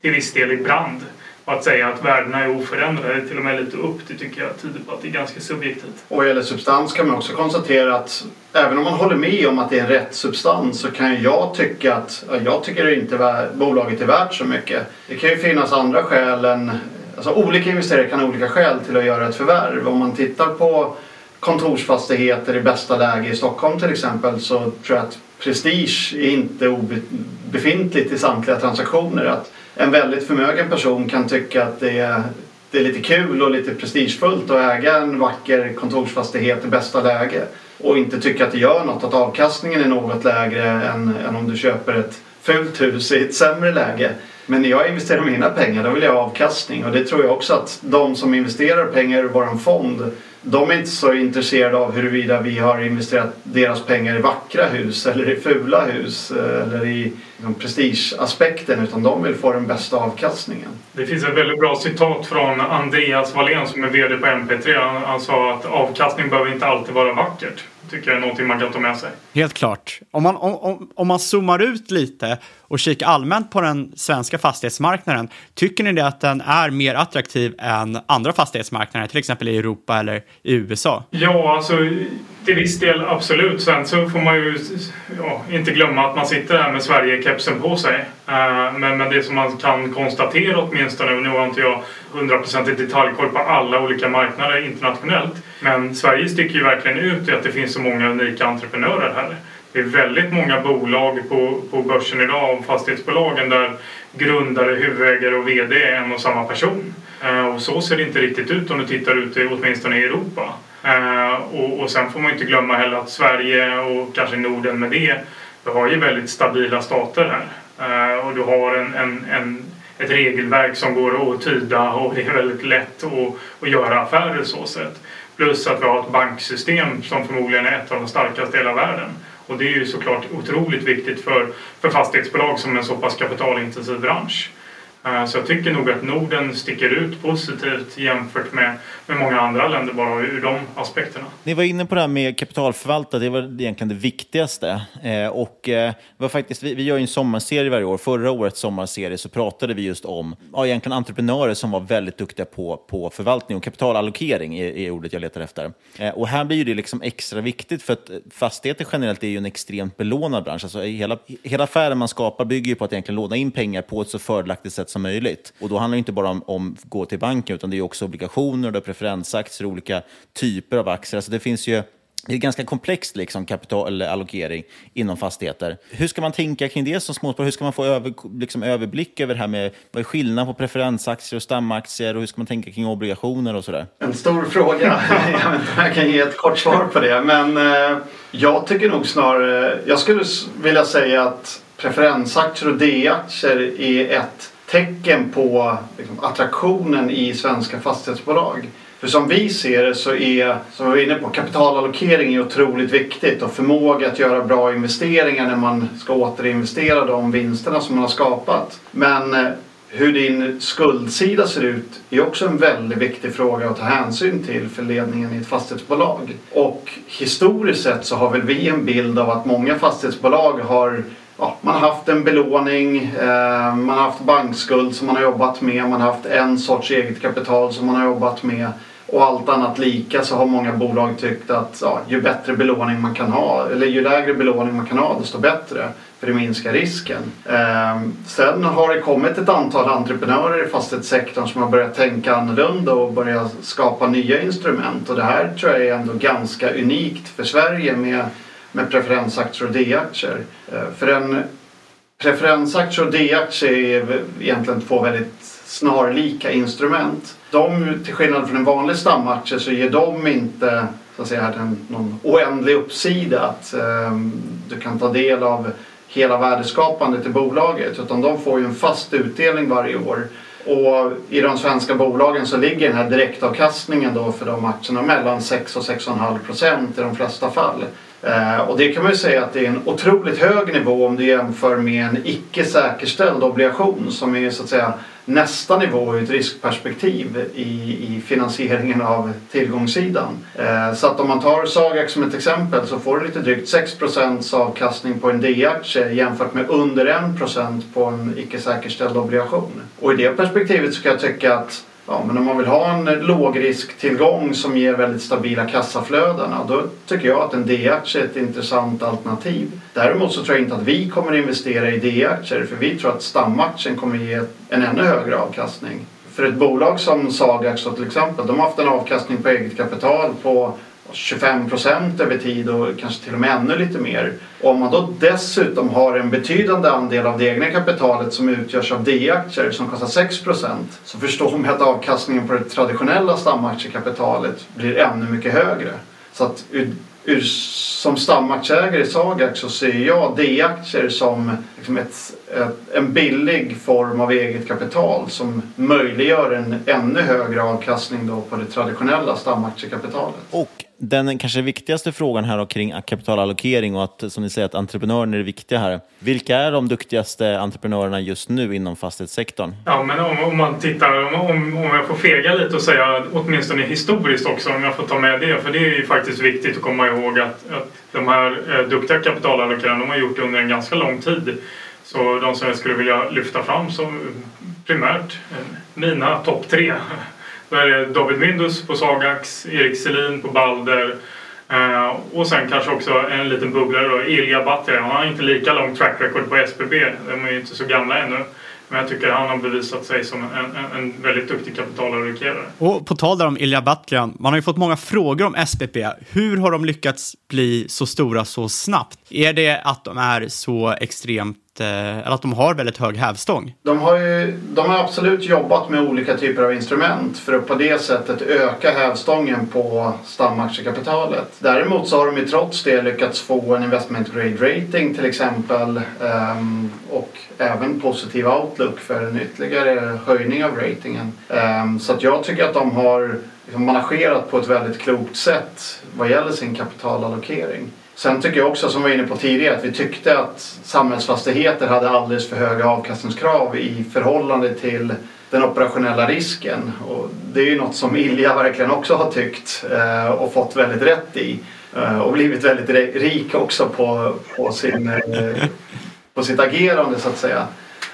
till viss del i brand. Och att säga att värdena är oförändrade, till och med lite upp, det tycker jag tyder på att det är ganska subjektivt. Och vad gäller substans kan man också konstatera att även om man håller med om att det är rätt substans så kan jag tycka att jag tycker inte bolaget är värt så mycket. Det kan ju finnas andra skäl än Alltså olika investerare kan ha olika skäl till att göra ett förvärv. Om man tittar på kontorsfastigheter i bästa läge i Stockholm till exempel så tror jag att prestige är inte obefintligt i samtliga transaktioner. Att en väldigt förmögen person kan tycka att det är, det är lite kul och lite prestigefullt att äga en vacker kontorsfastighet i bästa läge och inte tycka att det gör något att avkastningen är något lägre än, än om du köper ett fult hus i ett sämre läge. Men när jag investerar mina pengar då vill jag ha avkastning och det tror jag också att de som investerar pengar i vår fond de är inte så intresserade av huruvida vi har investerat deras pengar i vackra hus eller i fula hus eh, eller i liksom, prestigeaspekten utan de vill få den bästa avkastningen. Det finns ett väldigt bra citat från Andreas Wallén som är VD på MP3. Han, han sa att avkastning behöver inte alltid vara vackert tycker jag är någonting man kan ta med sig. Helt klart. Om man, om, om man zoomar ut lite och kikar allmänt på den svenska fastighetsmarknaden, tycker ni det att den är mer attraktiv än andra fastighetsmarknader, till exempel i Europa eller i USA? Ja, alltså till viss del absolut. Sen så får man ju ja, inte glömma att man sitter här med Sverige-kepsen på sig. Uh, men, men det som man kan konstatera åtminstone, nu har inte jag hundraprocentigt detaljkoll på alla olika marknader internationellt, men Sverige sticker ju verkligen ut i att det finns så många unika entreprenörer här. Det är väldigt många bolag på, på börsen idag och fastighetsbolagen där grundare, huvudägare och VD är en och samma person. Eh, och så ser det inte riktigt ut om du tittar ut i, åtminstone i Europa. Eh, och, och sen får man inte glömma heller att Sverige och kanske Norden med det, du har ju väldigt stabila stater här. Eh, och du har en, en, en, ett regelverk som går att tyda och det är väldigt lätt att, att göra affärer så sätt. Plus att vi har ett banksystem som förmodligen är ett av de starkaste i hela världen. Och det är ju såklart otroligt viktigt för, för fastighetsbolag som är en så pass kapitalintensiv bransch. Eh, så jag tycker nog att Norden sticker ut positivt jämfört med, med många andra länder bara ur de aspekterna. Ni var inne på det här med kapitalförvaltare, det var egentligen det viktigaste. Eh, och eh, var faktiskt, vi, vi gör ju en sommarserie varje år. Förra årets sommarserie så pratade vi just om ja, egentligen entreprenörer som var väldigt duktiga på, på förvaltning och kapitalallokering är, är ordet jag letar efter. Eh, och här blir det liksom extra viktigt för att fastigheter generellt är ju en extremt belånad bransch. Alltså hela, hela affären man skapar bygger ju på att egentligen låna in pengar på ett så fördelaktigt sätt som möjligt. Och då handlar det inte bara om, om gå till banken, utan det är också obligationer, det är preferensaktier, olika typer av aktier. Alltså det finns ju det är ganska komplext liksom, kapitalallokering inom fastigheter. Hur ska man tänka kring det som småsparare? Hur ska man få över, liksom, överblick över det här med vad är skillnaden på preferensaktier och stamaktier och hur ska man tänka kring obligationer och sådär? En stor fråga. jag vet inte jag kan ge ett kort svar på det. Men eh, jag tycker nog snarare, jag skulle vilja säga att preferensaktier och D-aktier är ett tecken på liksom, attraktionen i svenska fastighetsbolag. För som vi ser det så är, som vi var inne på, kapitalallokering är otroligt viktigt och förmåga att göra bra investeringar när man ska återinvestera de vinsterna som man har skapat. Men eh, hur din skuldsida ser ut är också en väldigt viktig fråga att ta hänsyn till för ledningen i ett fastighetsbolag. Och historiskt sett så har väl vi en bild av att många fastighetsbolag har ja, man har haft en belåning, eh, man har haft bankskuld som man har jobbat med, man har haft en sorts eget kapital som man har jobbat med och allt annat lika så har många bolag tyckt att ja, ju bättre belåning man kan ha, eller ju lägre belåning man kan ha desto bättre för det minskar risken. Eh, sen har det kommit ett antal entreprenörer i fastighetssektorn som har börjat tänka annorlunda och börjat skapa nya instrument och det här tror jag är ändå ganska unikt för Sverige med med preferensaktier och D-aktier. Eh, för en preferensaktie och D-aktie är egentligen två väldigt snarlika instrument. De, till skillnad från en vanlig stamaktie så ger de inte så att säga, någon oändlig uppsida att um, du kan ta del av hela värdeskapandet i bolaget utan de får ju en fast utdelning varje år. Och i de svenska bolagen så ligger den här direktavkastningen då för de aktierna mellan 6 och 6,5 procent i de flesta fall. Eh, och det kan man ju säga att det är en otroligt hög nivå om du jämför med en icke säkerställd obligation som är så att säga nästa nivå ur ett riskperspektiv i, i finansieringen av tillgångssidan. Eh, så att om man tar Sagax som ett exempel så får du lite drygt 6% avkastning på en D-aktie jämfört med under 1% på en icke säkerställd obligation. Och i det perspektivet så kan jag tycka att Ja, men om man vill ha en lågrisktillgång som ger väldigt stabila kassaflöden då tycker jag att en D-aktie är ett intressant alternativ. Däremot så tror jag inte att vi kommer investera i D-aktier för vi tror att stamaktien kommer ge en ännu högre avkastning. för ett bolag som Sagax till exempel, de har haft en avkastning på eget kapital på 25 procent över tid och kanske till och med ännu lite mer. Och om man då dessutom har en betydande andel av det egna kapitalet som utgörs av D-aktier som kostar 6 procent så förstår man att avkastningen på det traditionella stamaktiekapitalet blir ännu mycket högre. Så att ur, ur, som stamaktieägare i Sagax så ser jag D-aktier som liksom ett, ett, en billig form av eget kapital som möjliggör en ännu högre avkastning då på det traditionella stamaktiekapitalet. Och den kanske viktigaste frågan här kring kapitalallokering och att, som ni säger, att entreprenörer är viktiga här. Vilka är de duktigaste entreprenörerna just nu inom fastighetssektorn? Ja, men om, om man tittar, om, om jag får fega lite och säga åtminstone historiskt också, om jag får ta med det, för det är ju faktiskt viktigt att komma ihåg att, att de här eh, duktiga kapitalallokerarna, de har gjort det under en ganska lång tid. Så de som jag skulle vilja lyfta fram som primärt eh, mina topp tre då är det David Mindus på Sagax, Erik Selin på Balder eh, och sen kanske också en liten bubblare då, Ilja Batra. Han har inte lika lång track record på SBB. De är ju inte så gamla ännu. Men jag tycker han har bevisat sig som en, en, en väldigt duktig kapitalallokerare. Och på tal där om Ilja Batljan, man har ju fått många frågor om SPP. Hur har de lyckats bli så stora så snabbt? Är det att de är så extremt Eh, eller att de har väldigt hög hävstång? De har, ju, de har absolut jobbat med olika typer av instrument för att på det sättet öka hävstången på stamaktiekapitalet. Däremot så har de ju trots det lyckats få en investment grade rating till exempel ehm, och även positiv outlook för en ytterligare höjning av ratingen. Ehm, så att jag tycker att de har liksom, managerat på ett väldigt klokt sätt vad gäller sin kapitalallokering. Sen tycker jag också, som vi var inne på tidigare, att vi tyckte att samhällsfastigheter hade alldeles för höga avkastningskrav i förhållande till den operationella risken. Och det är ju något som Ilja verkligen också har tyckt eh, och fått väldigt rätt i. Eh, och blivit väldigt rik också på, på, sin, eh, på sitt agerande så att säga.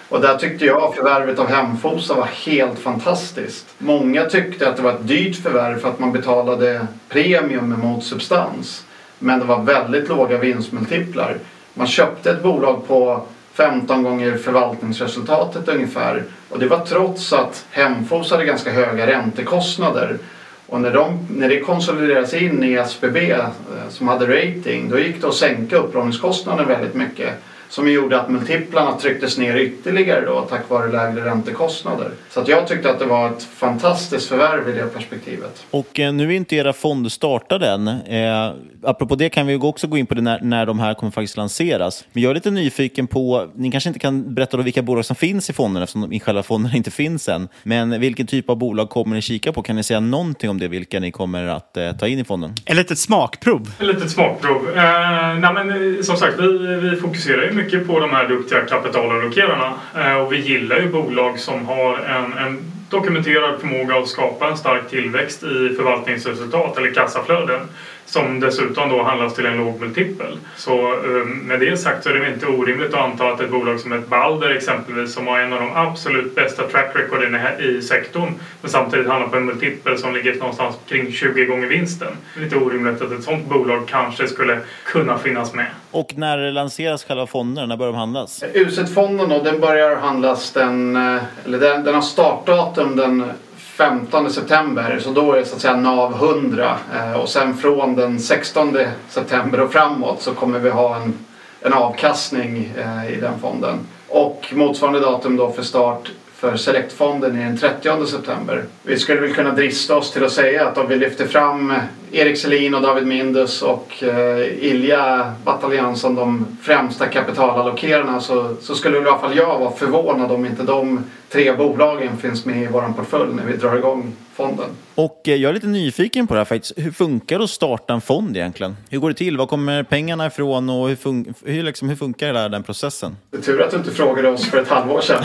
Och där tyckte jag förvärvet av Hemfosa var helt fantastiskt. Många tyckte att det var ett dyrt förvärv för att man betalade premium mot substans. Men det var väldigt låga vinstmultiplar. Man köpte ett bolag på 15 gånger förvaltningsresultatet ungefär. Och det var trots att Hemfos hade ganska höga räntekostnader. Och när, de, när det konsoliderades in i SBB eh, som hade rating då gick det att sänka upplåningskostnaden väldigt mycket som gjorde att multiplarna trycktes ner ytterligare då tack vare lägre räntekostnader. Så att jag tyckte att det var ett fantastiskt förvärv i det perspektivet. Och eh, nu är inte era fonder startade än. Eh, apropå det kan vi också gå in på det när, när de här kommer faktiskt lanseras. Men jag är lite nyfiken på, ni kanske inte kan berätta då vilka bolag som finns i fonden eftersom de i själva fonderna inte finns än. Men vilken typ av bolag kommer ni kika på? Kan ni säga någonting om det, vilka ni kommer att eh, ta in i fonden? Ett litet smakprov. Ett litet smakprov. Eh, nej men, eh, som sagt, vi, vi fokuserar ju mycket på de här duktiga kapitalallokerarna. Eh, och vi gillar ju bolag som har en, en dokumenterad förmåga att skapa en stark tillväxt i förvaltningsresultat eller kassaflöden som dessutom då handlas till en låg multipel. Så eh, med det sagt så är det inte orimligt att anta att ett bolag som ett Balder exempelvis som har en av de absolut bästa track recorden i sektorn men samtidigt handlar på en multipel som ligger någonstans kring 20 gånger vinsten. Det är inte orimligt att ett sådant bolag kanske skulle kunna finnas med. Och när lanseras själva fonderna? När börjar de handlas? UZ-fonden den börjar handlas den, eh, eller den, den har startdatum den 15 september så då är det så att säga NAV 100 eh, och sen från den 16 september och framåt så kommer vi ha en, en avkastning eh, i den fonden. Och motsvarande datum då för start för Selectfonden är den 30 september. Vi skulle väl kunna drista oss till att säga att om vi lyfter fram Erik Selin och David Mindus och eh, Ilja Bataljan som de främsta kapitalallokerarna så, så skulle i alla fall jag vara förvånad om inte de tre bolagen finns med i vår portfölj när vi drar igång fonden. Och eh, jag är lite nyfiken på det här faktiskt. Hur funkar det att starta en fond egentligen? Hur går det till? Var kommer pengarna ifrån och hur, fun hur, liksom, hur funkar hela den processen? Det är tur att du inte frågade oss för ett halvår sedan.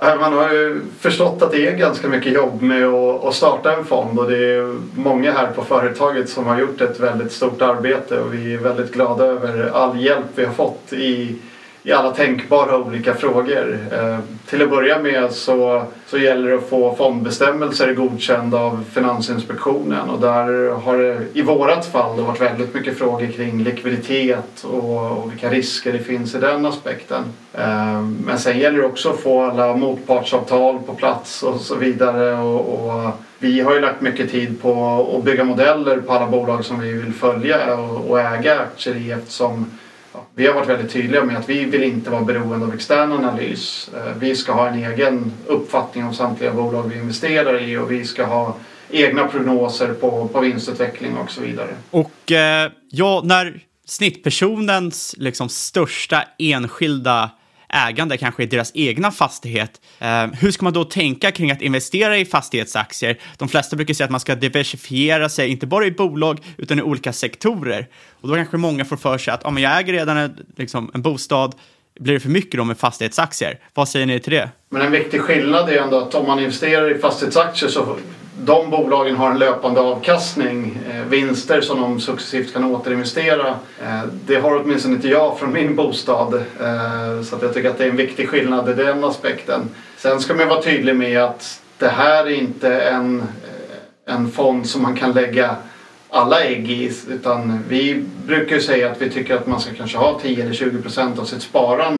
Man har ju förstått att det är ganska mycket jobb med att starta en fond och det är många här på företaget som har gjort ett väldigt stort arbete och vi är väldigt glada över all hjälp vi har fått i, i alla tänkbara olika frågor. Eh, till att börja med så, så gäller det att få fondbestämmelser godkända av Finansinspektionen och där har det i vårat fall då varit väldigt mycket frågor kring likviditet och, och vilka risker det finns i den aspekten. Eh, men sen gäller det också att få alla motpartsavtal på plats och så vidare och, och vi har ju lagt mycket tid på att bygga modeller på alla bolag som vi vill följa och, och äga aktier i eftersom vi har varit väldigt tydliga med att vi vill inte vara beroende av extern analys. Eh, vi ska ha en egen uppfattning om samtliga bolag vi investerar i och vi ska ha egna prognoser på, på vinstutveckling och så vidare. Och eh, ja, när snittpersonens liksom, största enskilda ägande kanske i deras egna fastighet. Eh, hur ska man då tänka kring att investera i fastighetsaktier? De flesta brukar säga att man ska diversifiera sig, inte bara i bolag, utan i olika sektorer. Och då kanske många får för sig att ah, men jag äger redan en, liksom, en bostad, blir det för mycket då med fastighetsaktier? Vad säger ni till det? Men en viktig skillnad är ändå att om man investerar i fastighetsaktier så de bolagen har en löpande avkastning, eh, vinster som de successivt kan återinvestera. Eh, det har åtminstone inte jag från min bostad. Eh, så att jag tycker att det är en viktig skillnad i den aspekten. Sen ska man vara tydlig med att det här är inte en, eh, en fond som man kan lägga alla ägg i. Utan vi brukar ju säga att vi tycker att man ska kanske ha 10 eller 20 procent av sitt sparande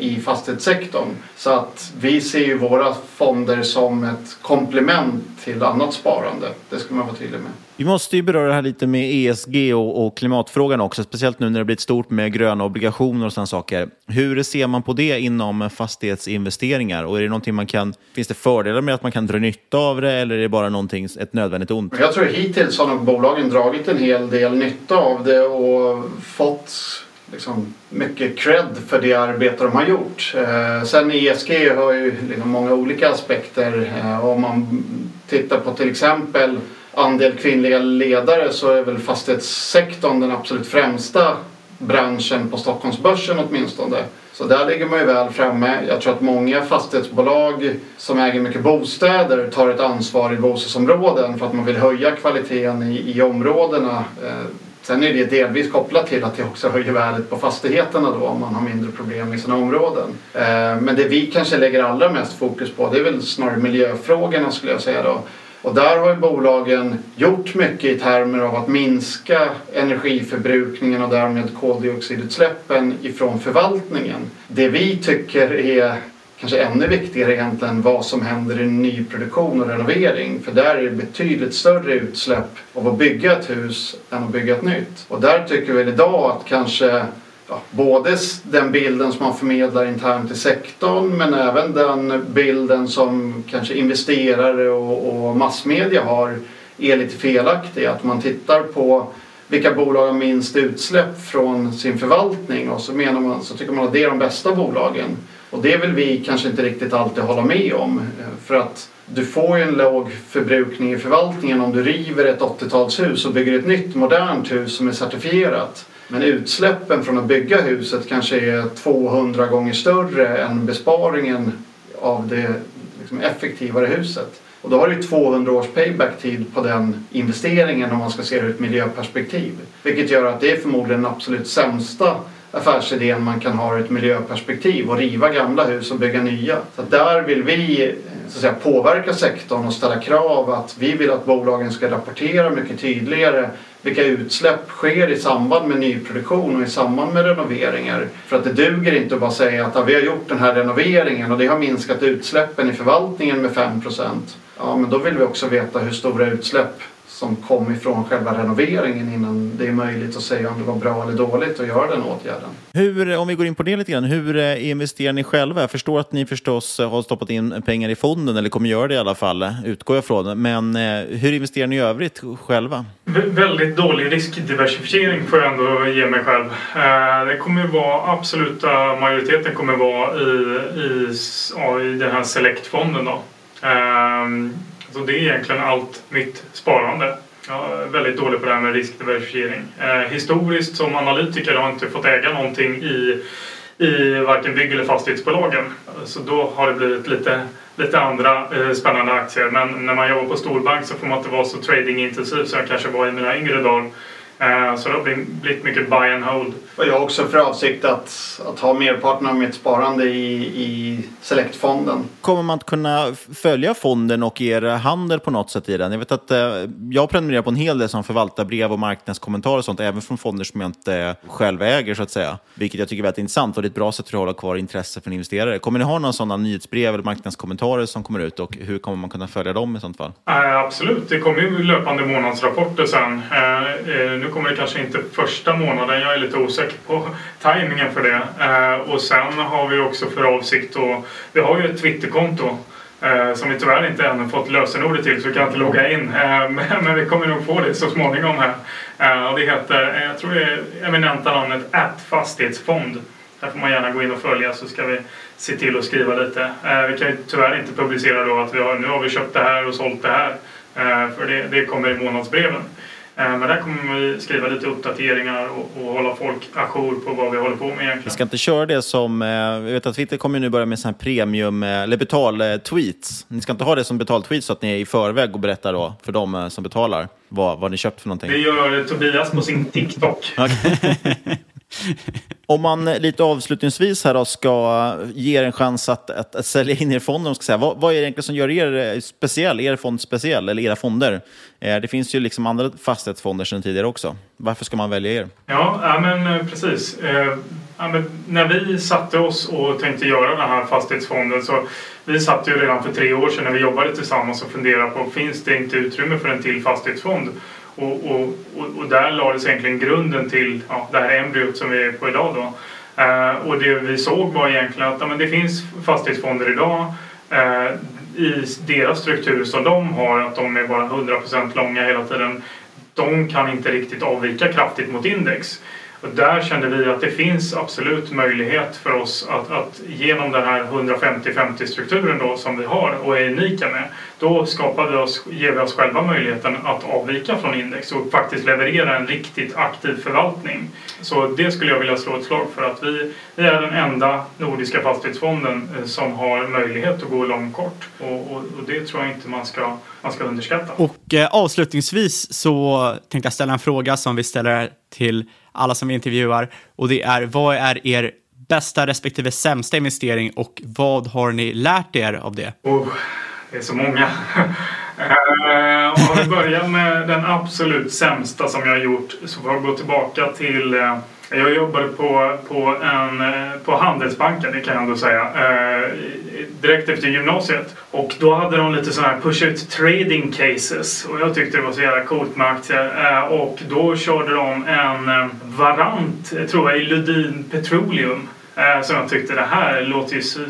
I fastighetssektorn. Så att vi ser ju våra fonder som ett komplement till annat sparande. Det ska man vara tydlig med. Vi måste ju beröra det här lite med ESG och, och, klimatfrågan också, speciellt nu när det blivit stort med gröna obligationer och sådana saker. Hur ser man på det inom fastighetsinvesteringar? Och är det någonting man kan, finns det fördelar med att man kan dra nytta av det eller är det bara någonting, ett nödvändigt ont? Jag tror hittills har bolagen dragit en hel del nytta av det och fått liksom mycket cred för det arbete de har gjort. Eh, sen ESG har ju liksom många olika aspekter. Eh, om man tittar på till exempel andel kvinnliga ledare så är väl fastighetssektorn den absolut främsta branschen på Stockholmsbörsen åtminstone. Så där ligger man ju väl framme. Jag tror att många fastighetsbolag som äger mycket bostäder tar ett ansvar i bostadsområden för att man vill höja kvaliteten i, i områdena. Eh, Sen är det delvis kopplat till att det också höjer värdet på fastigheterna då om man har mindre problem i sina områden. Eh, men det vi kanske lägger allra mest fokus på det är väl snarare miljöfrågorna skulle jag säga då. Och där har ju bolagen gjort mycket i termer av att minska energiförbrukningen och därmed koldioxidutsläppen ifrån förvaltningen. Det vi tycker är kanske ännu viktigare egentligen vad som händer i nyproduktion och renovering. För där är det betydligt större utsläpp av att bygga ett hus än att bygga ett nytt. Och där tycker vi idag att kanske ja, både den bilden som man förmedlar internt i sektorn men även den bilden som kanske investerare och, och massmedia har är lite felaktig. Att man tittar på vilka bolag har minst utsläpp från sin förvaltning och så, menar man, så tycker man att det är de bästa bolagen. Och det vill vi kanske inte riktigt alltid hålla med om. För att du får ju en låg förbrukning i förvaltningen om du river ett 80-talshus och bygger ett nytt modernt hus som är certifierat. Men utsläppen från att bygga huset kanske är 200 gånger större än besparingen av det liksom effektivare huset. Och då har du 200 års payback-tid på den investeringen om man ska se det ur ett miljöperspektiv. Vilket gör att det är förmodligen den absolut sämsta affärsidén man kan ha ur ett miljöperspektiv och riva gamla hus och bygga nya. Så där vill vi så att säga, påverka sektorn och ställa krav att vi vill att bolagen ska rapportera mycket tydligare vilka utsläpp sker i samband med nyproduktion och i samband med renoveringar. För att det duger inte att bara säga att ja, vi har gjort den här renoveringen och det har minskat utsläppen i förvaltningen med 5 Ja, men då vill vi också veta hur stora utsläpp som kom ifrån själva renoveringen innan det är möjligt att säga om det var bra eller dåligt att göra den åtgärden. Hur, om vi går in på det lite grann, hur eh, investerar ni själva? Jag förstår att ni förstås har stoppat in pengar i fonden, eller kommer göra det i alla fall, utgår jag från. Men eh, hur investerar ni i övrigt själva? V väldigt dålig riskdiversifiering får jag ändå ge mig själv. Eh, det kommer vara, absoluta majoriteten kommer vara i, i, ja, i den här Select-fonden då. Så det är egentligen allt mitt sparande. Jag är väldigt dålig på det här med riskdiversifiering. Eh, historiskt som analytiker har jag inte fått äga någonting i, i varken bygg eller fastighetsbolagen. Så då har det blivit lite, lite andra eh, spännande aktier. Men när man jobbar på storbank så får man inte vara så tradingintensiv som jag kanske var i mina yngre dagar. Eh, så det har blivit mycket buy and hold. Och jag har också för avsikt att, att ha merparten av mitt sparande i, i Select-fonden. Kommer man att kunna följa fonden och er handel på något sätt i den? Jag vet att eh, jag prenumererar på en hel del som förvaltarbrev och marknadskommentarer och sånt, även från fonder som jag inte själv äger så att säga. Vilket jag tycker är väldigt intressant och det är ett bra sätt att hålla kvar intresse för en investerare. Kommer ni ha några sådana nyhetsbrev eller marknadskommentarer som kommer ut och hur kommer man kunna följa dem i sånt fall? Äh, absolut, det kommer ju löpande månadsrapporter sen. Äh, nu kommer det kanske inte första månaden, jag är lite osäker på tajmingen för det. Eh, och sen har vi också för avsikt att, vi har ju ett Twitterkonto eh, som vi tyvärr inte ännu fått lösenordet till så vi kan inte logga in. Eh, men, men, vi kommer nog få det så småningom här. Eh, och det heter, eh, jag tror det är eminenta namnet att fastighetsfond. Där får man gärna gå in och följa så ska vi se till att skriva lite. Eh, vi kan ju tyvärr inte publicera då att vi har, nu har vi köpt det här och sålt det här. Eh, för det, det kommer i månadsbreven. Eh, men där kommer vi skriva lite uppdateringar och, och hålla folk ajour på vad vi håller på med egentligen. Vi ska inte köra det som, eh, jag vet att Twitter kommer nu börja med sån här premium, eh, eller betal-tweets. Ni ska inte ha det som betal-tweets så att ni är i förväg och berättar då för de som betalar vad, vad ni köpt för någonting. Det gör Tobias på sin TikTok. Om man eh, lite avslutningsvis här då ska ge er en chans att, att, att sälja in er fonder, ska säga, vad, vad är det egentligen som gör er eh, speciell, er fond speciell, eller era fonder? Eh, det finns ju liksom andra fastighetsfonder sedan tidigare också. Varför ska man välja er? Ja, ja men eh, precis. Eh, ja, men när vi satte oss och tänkte göra den här fastighetsfonden så vi satt ju redan för tre år sedan när vi jobbade tillsammans och funderade på finns det inte utrymme för en till fastighetsfond? Och, och, och, och där lades egentligen grunden till ja, det här embryot som vi är på idag. Då. Eh, och det vi såg var egentligen att ja, men det finns fastighetsfonder idag eh, i deras struktur som de har, att de är bara 100% långa hela tiden. De kan inte riktigt avvika kraftigt mot index. Och där kände vi att det finns absolut möjlighet för oss att, att genom den här 150-50 strukturen då som vi har och är unika med. Då skapar vi oss, ger vi oss själva möjligheten att avvika från index och faktiskt leverera en riktigt aktiv förvaltning. Så det skulle jag vilja slå ett slag för att vi, vi är den enda nordiska fastighetsfonden eh, som har möjlighet att gå långkort. Och, och, och det tror jag inte man ska, man ska underskatta. Och eh, avslutningsvis så tänkte jag ställa en fråga som vi ställer till alla som vi intervjuar och det är vad är er bästa respektive sämsta investering och vad har ni lärt er av det? Oh, det är så många. Eh, om vi börjar med den absolut sämsta som jag har gjort så får jag gå tillbaka till eh, jag jobbade på, på, en, eh, på Handelsbanken, det kan jag ändå säga, eh, direkt efter gymnasiet. Och då hade de lite sådana här push-ut trading cases och jag tyckte det var så jävla coolt med aktier. Eh, och då körde de en eh, varant, eh, tror jag, i Ludin Petroleum. Eh, som jag tyckte det här låter ju så,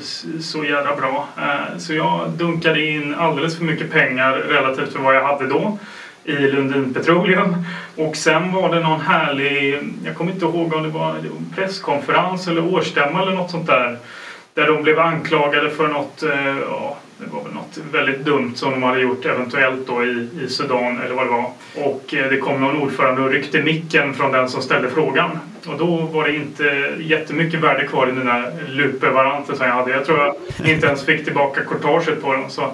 så jävla bra. Eh, så jag dunkade in alldeles för mycket pengar relativt för vad jag hade då i Lundin Petroleum. Och sen var det någon härlig, jag kommer inte ihåg om det var presskonferens eller årsstämma eller något sånt där. Där de blev anklagade för något, eh, ja, det var väl något väldigt dumt som de hade gjort eventuellt då i, i Sudan eller vad det var. Och eh, det kom någon ordförande och ryckte micken från den som ställde frågan. Och då var det inte jättemycket värde kvar i den där lupevaranten som jag hade. Jag tror jag inte ens fick tillbaka kortaget på den. Så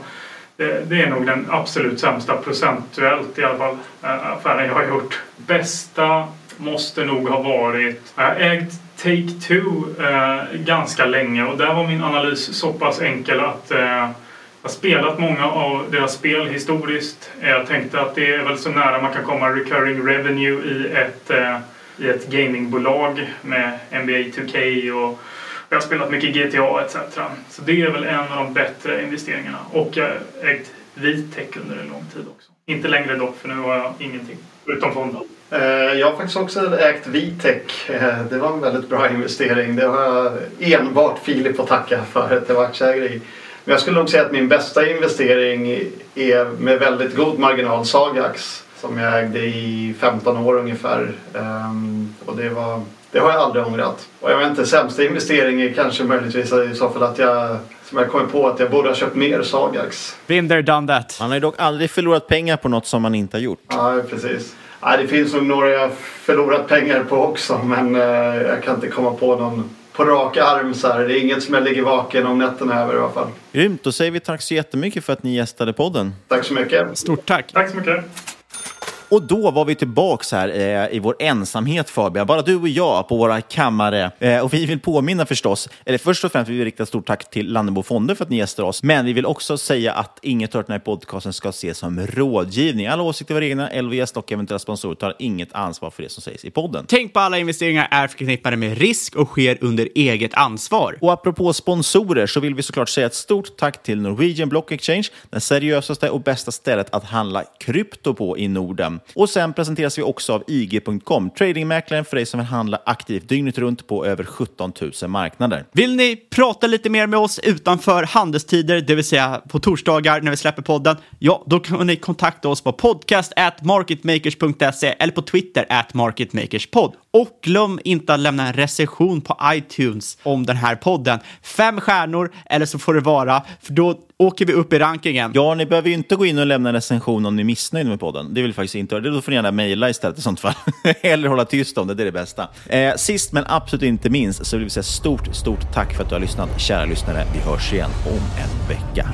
det, är nog den absolut sämsta procentuellt i alla fall eh, affären jag har gjort. Bästa måste nog ha varit... Jag har ägt Take-Two eh, ganska länge och där var min analys så pass enkel att eh, jag har spelat många av deras spel historiskt. Eh, jag tänkte att det är väl så nära man kan komma recurring revenue i ett, eh, i ett gamingbolag med NBA 2K och jag har spelat mycket GTA etc. Så det är väl en av de bättre investeringarna. Och jag har ägt Vitec under en lång tid också. Inte längre dock, för nu har jag ingenting. Utom fonden. Eh, jag har faktiskt också ägt Vitec. Eh, det var en väldigt bra investering. Det har jag enbart Filip att tacka för att jag var aktieägare i. Men jag skulle nog säga att min bästa investering är med väldigt god marginal Sagax som jag ägde i 15 år ungefär. Ehm, och det, var, det har jag aldrig ångrat. Och jag vet inte, sämsta investering är kanske möjligtvis i så fall att jag som jag kommer på att jag borde ha köpt mer Sagax. Been there, done that. Man har ju dock aldrig förlorat pengar på något som man inte har gjort. Ja, precis. Ja, det finns nog några jag förlorat pengar på också men eh, jag kan inte komma på någon på rak arm så här. Det är inget som jag ligger vaken om nätterna över i alla fall. Grymt, då säger vi tack så jättemycket för att ni gästade podden. Tack så mycket. Stort tack. Tack så mycket. Och då var vi tillbaks här eh, i vår ensamhet Fabian, bara du och jag på våra kammare. Eh, och vi vill påminna förstås, eller först och främst vill vi rikta stort tack till Lannebo Fonder för att ni gästar oss. Men vi vill också säga att inget hört den här podcasten ska ses som rådgivning. Alla åsikter var egna, LVS och eventuella sponsorer tar inget ansvar för det som sägs i podden. Tänk på alla investeringar är förknippade med risk och sker under eget ansvar. Och apropå sponsorer så vill vi såklart säga ett stort tack till Norwegian Block Exchange, det seriösaste och bästa stället att handla krypto på i Norden. Och sen presenteras vi också av IG.com, tradingmäklaren för dig som vill handla aktivt dygnet runt på över 17 000 marknader. Vill ni prata lite mer med oss utanför handelstider, det vill säga på torsdagar när vi släpper podden? Ja, då kan ni kontakta oss på podcast at marketmakers.se eller på Twitter at marketmakerspod. Och glöm inte att lämna en recension på iTunes om den här podden. Fem stjärnor, eller så får det vara, för då åker vi upp i rankingen. Ja, ni behöver ju inte gå in och lämna en recension om ni är missnöjda med podden. Det vill vi faktiskt inte göra. Då får ni gärna mejla istället i sånt fall. Eller hålla tyst om det, det är det bästa. Eh, sist men absolut inte minst så vill vi säga stort, stort tack för att du har lyssnat. Kära lyssnare, vi hörs igen om en vecka.